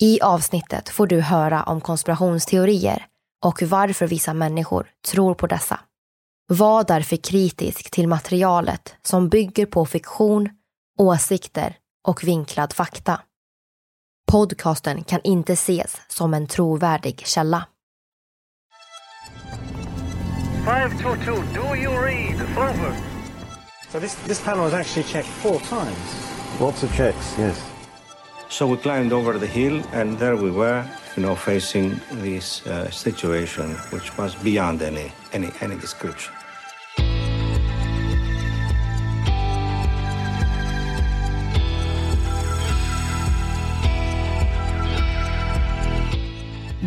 I avsnittet får du höra om konspirationsteorier och varför vissa människor tror på dessa. Var därför kritisk till materialet som bygger på fiktion, åsikter och vinklad fakta. Podcasten kan inte ses som en trovärdig källa. 522, do you read? Over. So this, this panel was actually checked four times. Lots of checks, yes. So we climbed over the hill, and there we were, you know, facing this uh, situation, which was beyond any any any description.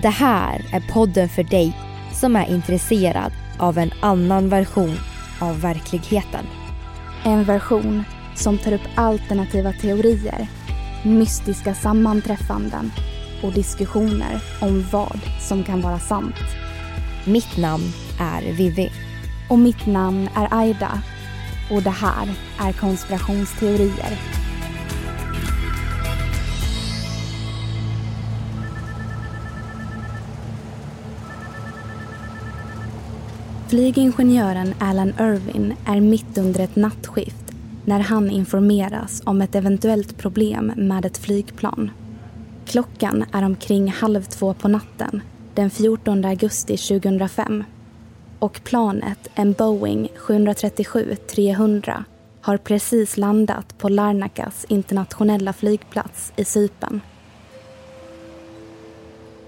Det här är podden för dig som är intresserad av en annan version av verkligheten. En version som tar upp alternativa teorier, mystiska sammanträffanden och diskussioner om vad som kan vara sant. Mitt namn är Vivi. Och mitt namn är Aida. Och det här är konspirationsteorier. Flygingenjören Alan Irvin är mitt under ett nattskift när han informeras om ett eventuellt problem med ett flygplan. Klockan är omkring halv två på natten den 14 augusti 2005 och planet, en Boeing 737-300 har precis landat på Larnakas internationella flygplats i Cypern.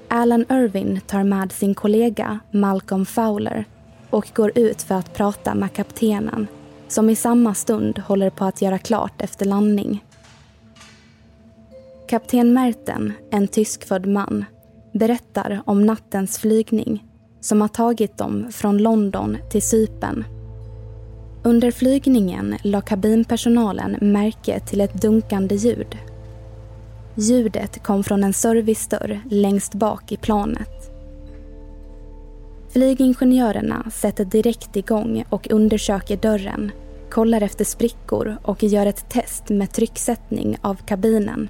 Alan Irvin tar med sin kollega Malcolm Fowler och går ut för att prata med kaptenen som i samma stund håller på att göra klart efter landning. Kapten Merten, en tyskfödd man, berättar om nattens flygning som har tagit dem från London till Cypern. Under flygningen la kabinpersonalen märke till ett dunkande ljud. Ljudet kom från en servicedörr längst bak i planet. Flygingenjörerna sätter direkt igång och undersöker dörren, kollar efter sprickor och gör ett test med trycksättning av kabinen.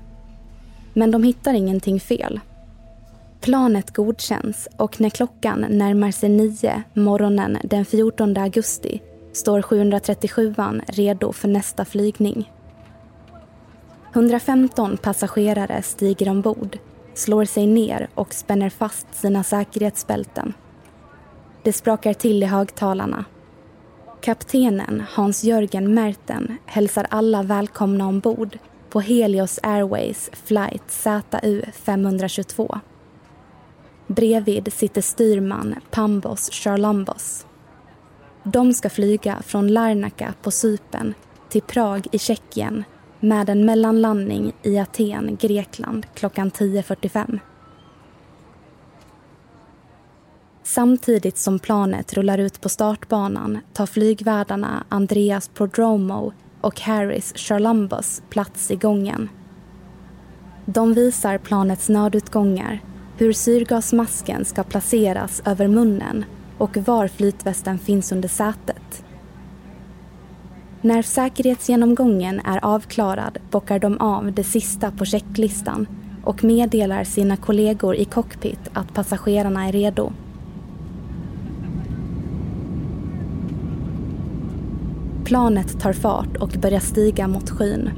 Men de hittar ingenting fel. Planet godkänns och när klockan närmar sig nio morgonen den 14 augusti står 737an redo för nästa flygning. 115 passagerare stiger ombord, slår sig ner och spänner fast sina säkerhetsbälten. Det sprakar till i högtalarna. Kaptenen Hans-Jörgen Merten hälsar alla välkomna ombord på Helios Airways flight ZU 522. Bredvid sitter styrman Pambos Charlambos. De ska flyga från Larnaca på Cypern till Prag i Tjeckien med en mellanlandning i Aten, Grekland klockan 10.45. Samtidigt som planet rullar ut på startbanan tar flygvärdarna Andreas Prodromo och Harris Charlambos plats i gången. De visar planets nödutgångar, hur syrgasmasken ska placeras över munnen och var flytvästen finns under sätet. När säkerhetsgenomgången är avklarad bockar de av det sista på checklistan och meddelar sina kollegor i cockpit att passagerarna är redo. Planet tar fart och börjar stiga mot skyn.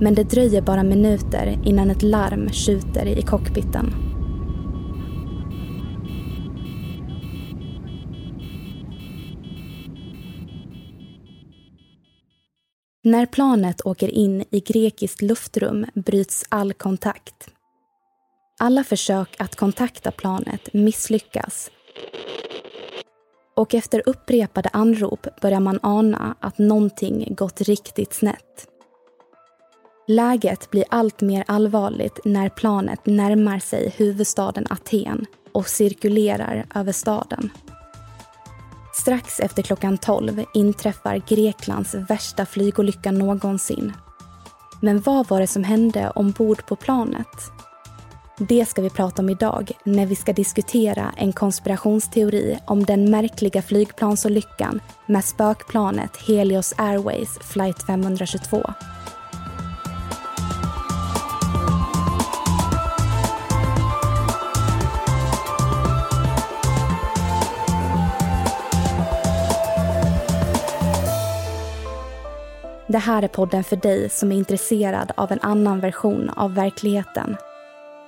Men det dröjer bara minuter innan ett larm tjuter i cockpiten. När planet åker in i grekiskt luftrum bryts all kontakt. Alla försök att kontakta planet misslyckas och efter upprepade anrop börjar man ana att någonting gått riktigt snett. Läget blir allt mer allvarligt när planet närmar sig huvudstaden Aten och cirkulerar över staden. Strax efter klockan 12 inträffar Greklands värsta flygolycka någonsin. Men vad var det som hände ombord på planet? Det ska vi prata om idag när vi ska diskutera en konspirationsteori om den märkliga flygplansolyckan med spökplanet Helios Airways flight 522. Det här är podden för dig som är intresserad av en annan version av verkligheten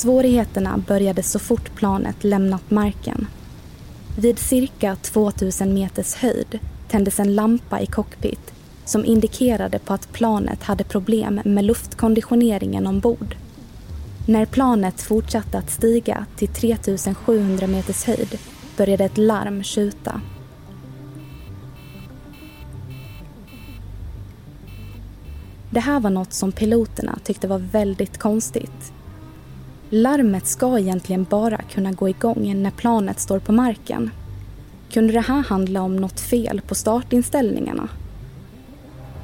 Svårigheterna började så fort planet lämnat marken. Vid cirka 2000 meters höjd tändes en lampa i cockpit som indikerade på att planet hade problem med luftkonditioneringen ombord. När planet fortsatte att stiga till 3700 meters höjd började ett larm tjuta. Det här var något som piloterna tyckte var väldigt konstigt Larmet ska egentligen bara kunna gå igång när planet står på marken. Kunde det här handla om något fel på startinställningarna?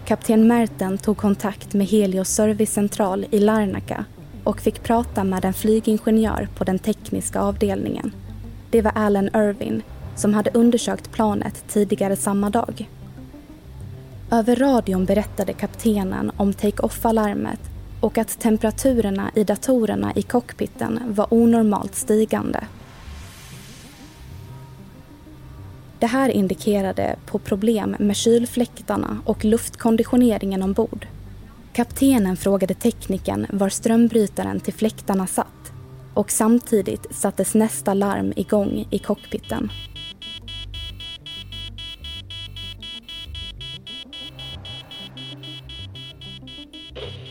Kapten Merten tog kontakt med Helios servicecentral i Larnaca och fick prata med en flygingenjör på den tekniska avdelningen. Det var Alan Irvin som hade undersökt planet tidigare samma dag. Över radion berättade kaptenen om take-off-alarmet och att temperaturerna i datorerna i cockpiten var onormalt stigande. Det här indikerade på problem med kylfläktarna och luftkonditioneringen ombord. Kaptenen frågade teknikern var strömbrytaren till fläktarna satt och samtidigt sattes nästa larm igång i cockpiten.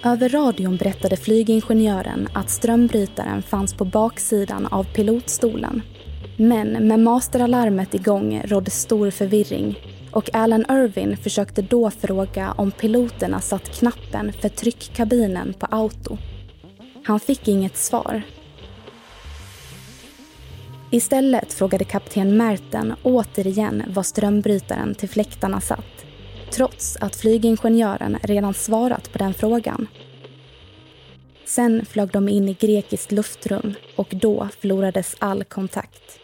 Över radion berättade flygingenjören att strömbrytaren fanns på baksidan av pilotstolen. Men med masteralarmet igång rådde stor förvirring och Alan Irvin försökte då fråga om piloterna satt knappen för tryckkabinen på auto. Han fick inget svar. Istället frågade kapten Merten återigen var strömbrytaren till fläktarna satt trots att flygingenjören redan svarat på den frågan. Sen flög de in i grekiskt luftrum och då förlorades all kontakt.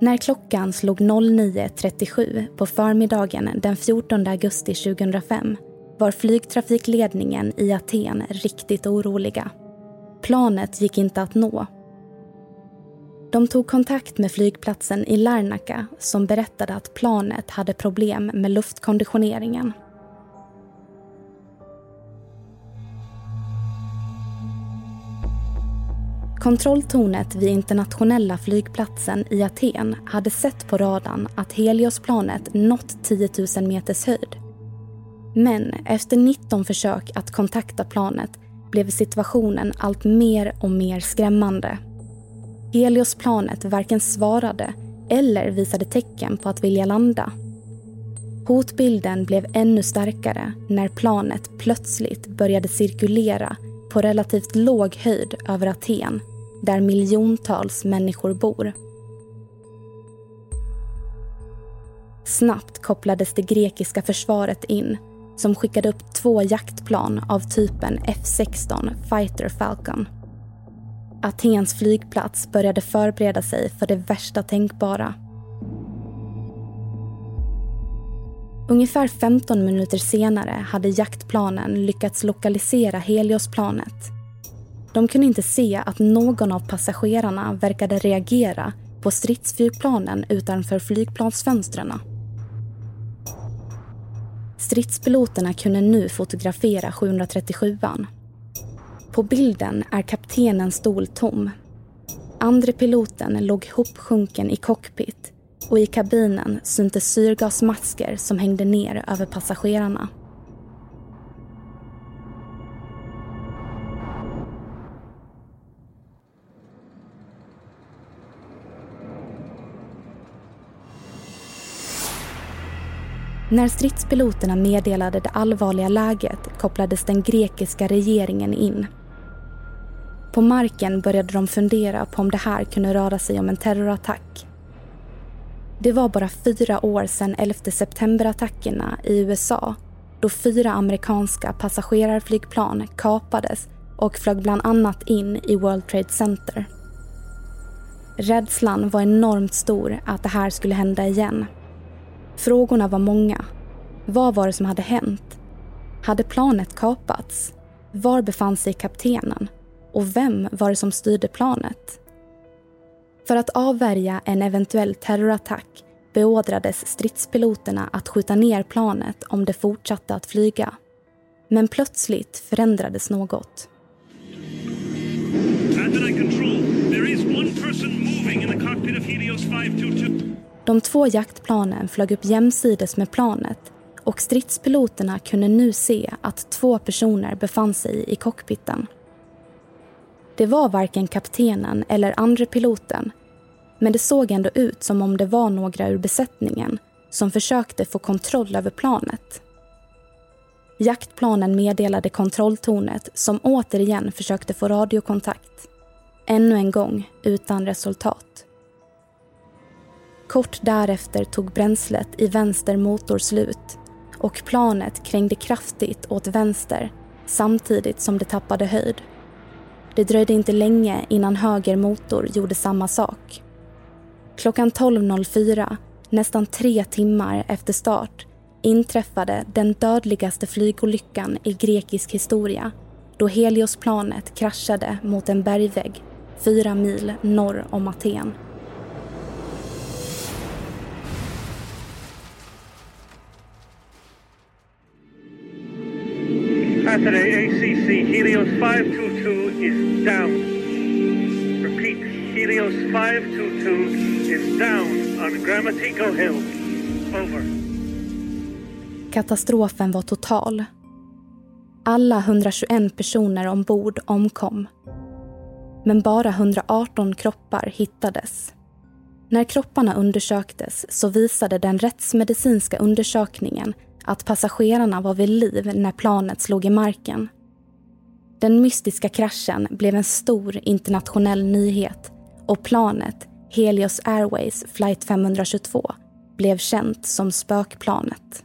När klockan slog 09.37 på förmiddagen den 14 augusti 2005 var flygtrafikledningen i Aten riktigt oroliga. Planet gick inte att nå de tog kontakt med flygplatsen i Larnaca som berättade att planet hade problem med luftkonditioneringen. Kontrolltornet vid internationella flygplatsen i Aten hade sett på radarn att Heliosplanet nått 10 000 meters höjd. Men efter 19 försök att kontakta planet blev situationen allt mer och mer skrämmande. Heliosplanet varken svarade eller visade tecken på att vilja landa. Hotbilden blev ännu starkare när planet plötsligt började cirkulera på relativt låg höjd över Aten där miljontals människor bor. Snabbt kopplades det grekiska försvaret in som skickade upp två jaktplan av typen F16 Fighter Falcon. Atens flygplats började förbereda sig för det värsta tänkbara. Ungefär 15 minuter senare hade jaktplanen lyckats lokalisera Heliosplanet. De kunde inte se att någon av passagerarna verkade reagera på stridsflygplanen utanför flygplansfönstren. Stridspiloterna kunde nu fotografera 737an. På bilden är kaptenens stol tom. Andre piloten låg hopsjunken i cockpit och i kabinen syntes syrgasmasker som hängde ner över passagerarna. När stridspiloterna meddelade det allvarliga läget kopplades den grekiska regeringen in. På marken började de fundera på om det här kunde röra sig om en terrorattack. Det var bara fyra år sedan 11 september-attackerna i USA då fyra amerikanska passagerarflygplan kapades och flög bland annat in i World Trade Center. Rädslan var enormt stor att det här skulle hända igen. Frågorna var många. Vad var det som hade hänt? Hade planet kapats? Var befann sig kaptenen? Och vem var det som styrde planet? För att avvärja en eventuell terrorattack beordrades stridspiloterna att skjuta ner planet om det fortsatte att flyga. Men plötsligt förändrades något. De två jaktplanen flög upp jämsides med planet och stridspiloterna kunde nu se att två personer befann sig i cockpiten. Det var varken kaptenen eller andre piloten men det såg ändå ut som om det var några ur besättningen som försökte få kontroll över planet. Jaktplanen meddelade kontrolltornet som återigen försökte få radiokontakt. Ännu en gång utan resultat. Kort därefter tog bränslet i vänster motor slut och planet krängde kraftigt åt vänster samtidigt som det tappade höjd. Det dröjde inte länge innan höger motor gjorde samma sak. Klockan 12.04, nästan tre timmar efter start, inträffade den dödligaste flygolyckan i grekisk historia då Heliosplanet kraschade mot en bergvägg fyra mil norr om Aten. Windows 522 is down on Grammatico Hill. Over. Katastrofen var total. Alla 121 personer ombord omkom. Men bara 118 kroppar hittades. När kropparna undersöktes så visade den rättsmedicinska undersökningen att passagerarna var vid liv när planet slog i marken. Den mystiska kraschen blev en stor internationell nyhet och planet, Helios Airways flight 522, blev känt som spökplanet.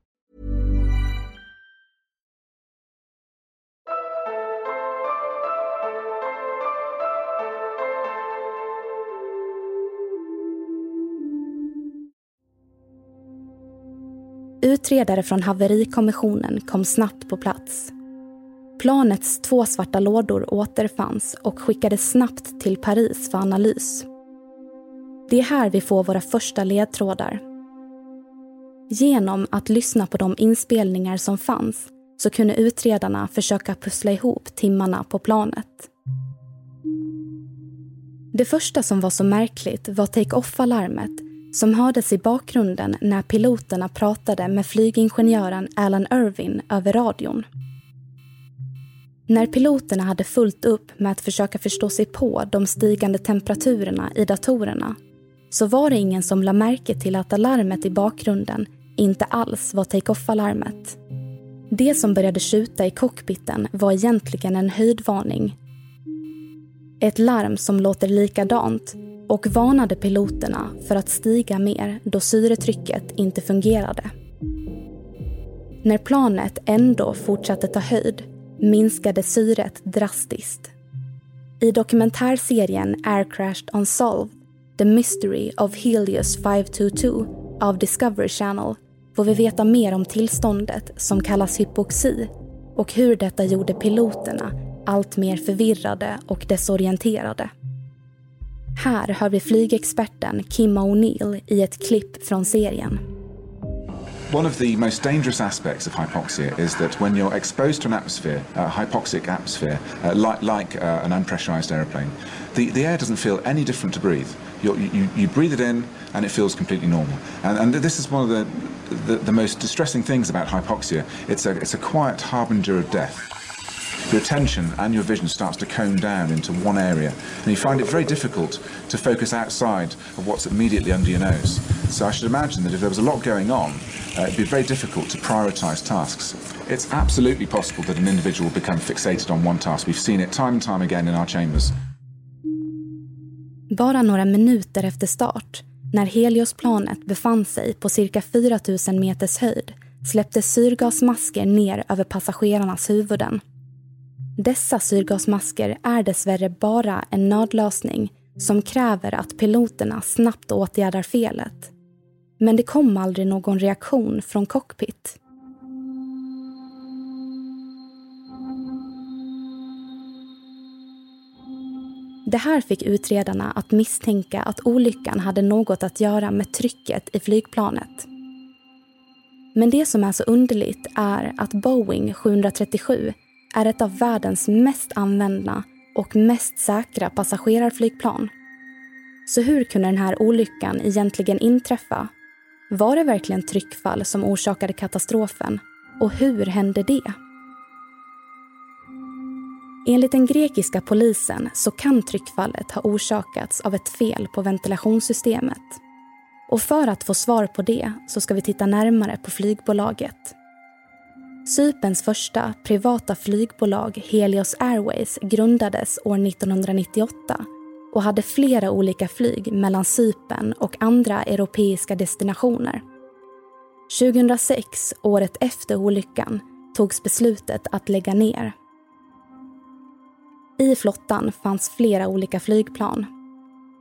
Utredare från haverikommissionen kom snabbt på plats. Planets två svarta lådor återfanns och skickades snabbt till Paris för analys. Det är här vi får våra första ledtrådar. Genom att lyssna på de inspelningar som fanns så kunde utredarna försöka pussla ihop timmarna på planet. Det första som var så märkligt var take-off-alarmet som hördes i bakgrunden när piloterna pratade med flygingenjören Alan Irvin över radion. När piloterna hade fullt upp med att försöka förstå sig på de stigande temperaturerna i datorerna så var det ingen som lade märke till att alarmet i bakgrunden inte alls var take-off-alarmet. Det som började skjuta i cockpiten var egentligen en höjdvarning. Ett larm som låter likadant och varnade piloterna för att stiga mer då syretrycket inte fungerade. När planet ändå fortsatte ta höjd minskade syret drastiskt. I dokumentärserien Air Crashed Unsolved The Mystery of Helios 522 av Discovery Channel får vi veta mer om tillståndet som kallas hypoxi och hur detta gjorde piloterna allt mer förvirrade och desorienterade. Här hör vi flygexperten Kim O'Neill i ett klipp från serien. One of the most dangerous aspects of hypoxia is that when you're exposed to an atmosphere, a hypoxic atmosphere, uh, like, like uh, an unpressurized airplane, the, the air doesn't feel any different to breathe. You, you, you breathe it in and it feels completely normal. And, and this is one of the, the, the most distressing things about hypoxia. It's a, it's a quiet harbinger of death your attention and your vision starts to cone down into one area and you find it very difficult to focus outside of what's immediately under your nose. So I should imagine that if there was a lot going on, uh, it'd be very difficult to prioritize tasks. It's absolutely possible that an individual will become fixated on one task. We've seen it time and time again in our chambers. Bara några minuter efter start, när Heliosplanet befann sig på cirka 4 000 meters höjd, släpptes syrgasmasker ner över passagerarnas huvuden. Dessa syrgasmasker är dessvärre bara en nödlösning som kräver att piloterna snabbt åtgärdar felet. Men det kom aldrig någon reaktion från cockpit. Det här fick utredarna att misstänka att olyckan hade något att göra med trycket i flygplanet. Men det som är så underligt är att Boeing 737 är ett av världens mest använda och mest säkra passagerarflygplan. Så hur kunde den här olyckan egentligen inträffa? Var det verkligen tryckfall som orsakade katastrofen? Och hur hände det? Enligt den grekiska polisen så kan tryckfallet ha orsakats av ett fel på ventilationssystemet. Och för att få svar på det så ska vi titta närmare på flygbolaget. Cyperns första privata flygbolag Helios Airways grundades år 1998 och hade flera olika flyg mellan Cypern och andra europeiska destinationer. 2006, året efter olyckan, togs beslutet att lägga ner. I flottan fanns flera olika flygplan.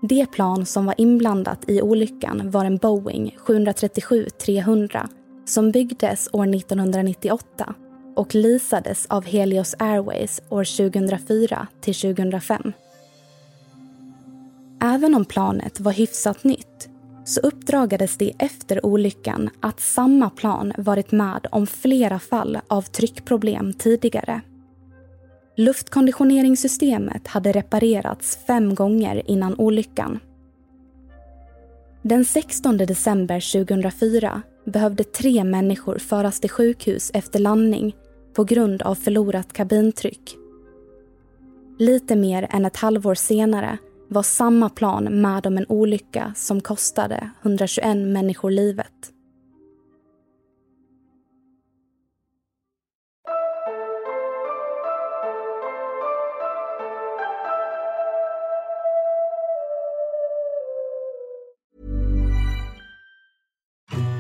Det plan som var inblandat i olyckan var en Boeing 737-300 som byggdes år 1998 och leasades av Helios Airways år 2004 till 2005. Även om planet var hyfsat nytt så uppdragades det efter olyckan att samma plan varit med om flera fall av tryckproblem tidigare. Luftkonditioneringssystemet hade reparerats fem gånger innan olyckan. Den 16 december 2004 behövde tre människor föras till sjukhus efter landning på grund av förlorat kabintryck. Lite mer än ett halvår senare var samma plan med om en olycka som kostade 121 människor livet.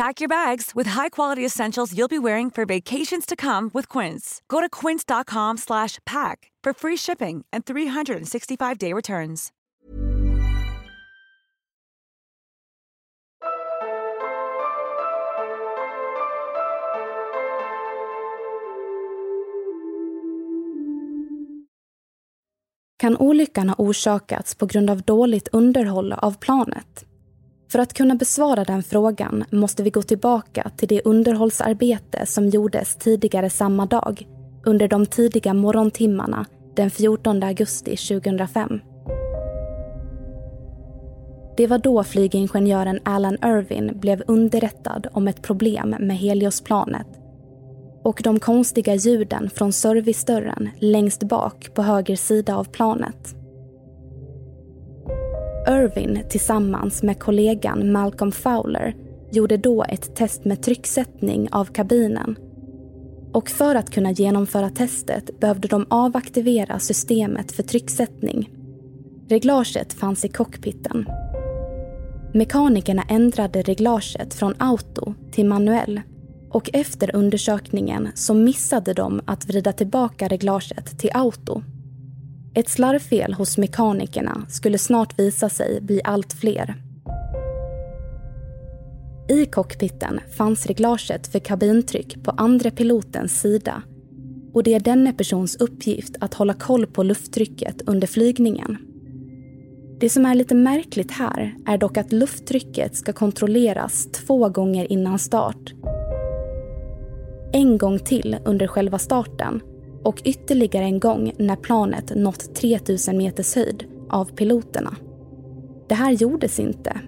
Pack your bags with high-quality essentials you'll be wearing for vacations to come with Quince. Go to quince.com slash pack for free shipping and 365-day returns. Kan olyckan ha orsakats på grund av dåligt underhåll av planet? För att kunna besvara den frågan måste vi gå tillbaka till det underhållsarbete som gjordes tidigare samma dag, under de tidiga morgontimmarna den 14 augusti 2005. Det var då flygingenjören Alan Irvin blev underrättad om ett problem med Heliosplanet och de konstiga ljuden från servicedörren längst bak på höger sida av planet. Irvin tillsammans med kollegan Malcolm Fowler gjorde då ett test med trycksättning av kabinen. Och för att kunna genomföra testet behövde de avaktivera systemet för trycksättning. Reglaget fanns i cockpiten. Mekanikerna ändrade reglaget från auto till manuell och efter undersökningen så missade de att vrida tillbaka reglaget till auto. Ett slarvfel hos mekanikerna skulle snart visa sig bli allt fler. I cockpiten fanns reglaget för kabintryck på andra pilotens sida och det är denne persons uppgift att hålla koll på lufttrycket under flygningen. Det som är lite märkligt här är dock att lufttrycket ska kontrolleras två gånger innan start. En gång till under själva starten och ytterligare en gång när planet nått 3000 meters höjd av piloterna. Det här gjordes inte.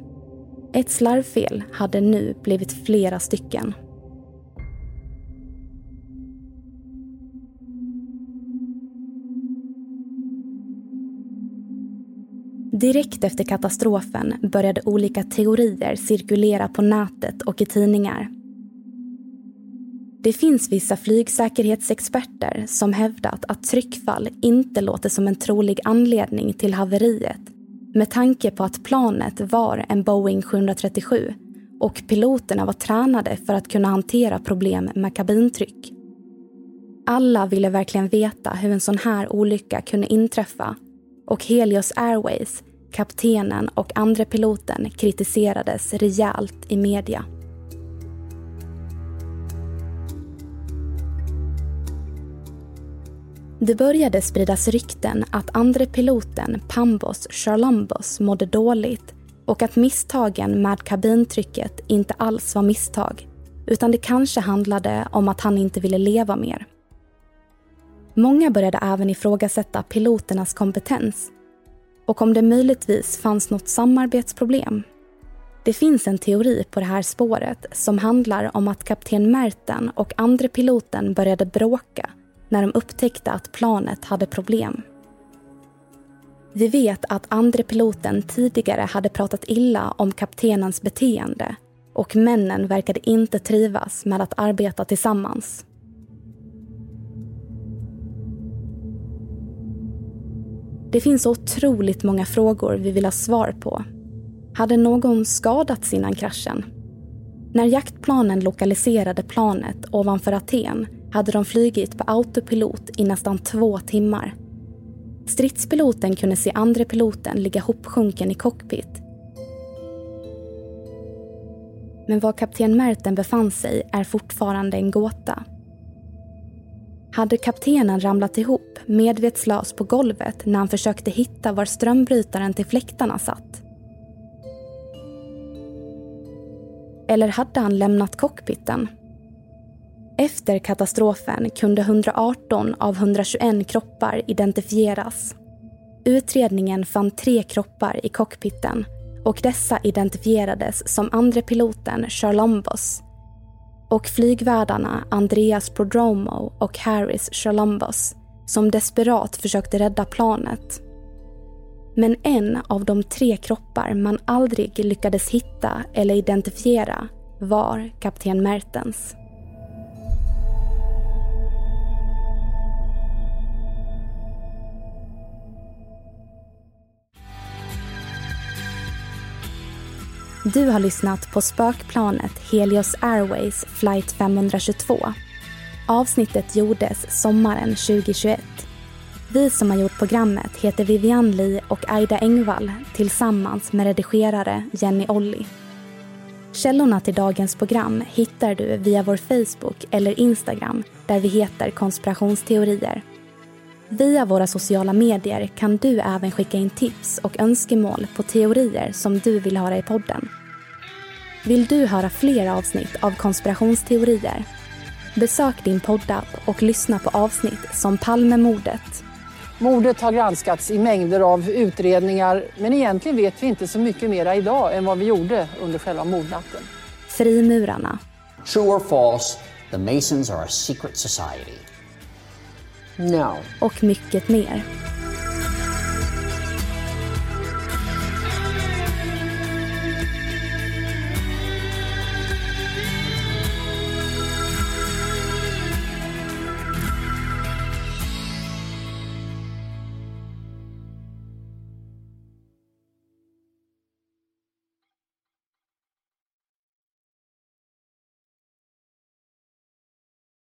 Ett slarvfel hade nu blivit flera stycken. Direkt efter katastrofen började olika teorier cirkulera på nätet och i tidningar. Det finns vissa flygsäkerhetsexperter som hävdat att tryckfall inte låter som en trolig anledning till haveriet med tanke på att planet var en Boeing 737 och piloterna var tränade för att kunna hantera problem med kabintryck. Alla ville verkligen veta hur en sån här olycka kunde inträffa och Helios Airways, kaptenen och andre piloten kritiserades rejält i media. Det började spridas rykten att andre piloten Pambos Charlambos mådde dåligt och att misstagen med kabintrycket inte alls var misstag utan det kanske handlade om att han inte ville leva mer. Många började även ifrågasätta piloternas kompetens och om det möjligtvis fanns något samarbetsproblem. Det finns en teori på det här spåret som handlar om att kapten Merten och andre piloten började bråka när de upptäckte att planet hade problem. Vi vet att andre piloten tidigare hade pratat illa om kaptenens beteende och männen verkade inte trivas med att arbeta tillsammans. Det finns otroligt många frågor vi vill ha svar på. Hade någon skadats innan kraschen? När jaktplanen lokaliserade planet ovanför Aten hade de flygit på autopilot i nästan två timmar. Stridspiloten kunde se andre piloten ligga hopsjunken i cockpit. Men var kapten Merten befann sig är fortfarande en gåta. Hade kaptenen ramlat ihop medvetslös på golvet när han försökte hitta var strömbrytaren till fläktarna satt? Eller hade han lämnat cockpiten? Efter katastrofen kunde 118 av 121 kroppar identifieras. Utredningen fann tre kroppar i cockpiten och dessa identifierades som andre piloten Charlombos och flygvärdarna Andreas Prodromo och Harris Charlombos som desperat försökte rädda planet. Men en av de tre kroppar man aldrig lyckades hitta eller identifiera var kapten Mertens. Du har lyssnat på spökplanet Helios Airways flight 522. Avsnittet gjordes sommaren 2021. Vi som har gjort programmet heter Vivian Lee och Aida Engvall tillsammans med redigerare Jenny Olli. Källorna till dagens program hittar du via vår Facebook eller Instagram där vi heter konspirationsteorier. Via våra sociala medier kan du även skicka in tips och önskemål på teorier som du vill höra i podden. Vill du höra fler avsnitt av konspirationsteorier? Besök din poddapp och lyssna på avsnitt som Palmemordet. Mordet har granskats i mängder av utredningar men egentligen vet vi inte så mycket mer idag än vad vi gjorde under själva mordnatten. Frimurarna. True or false, the Masons are a secret society. No. Och mycket mer.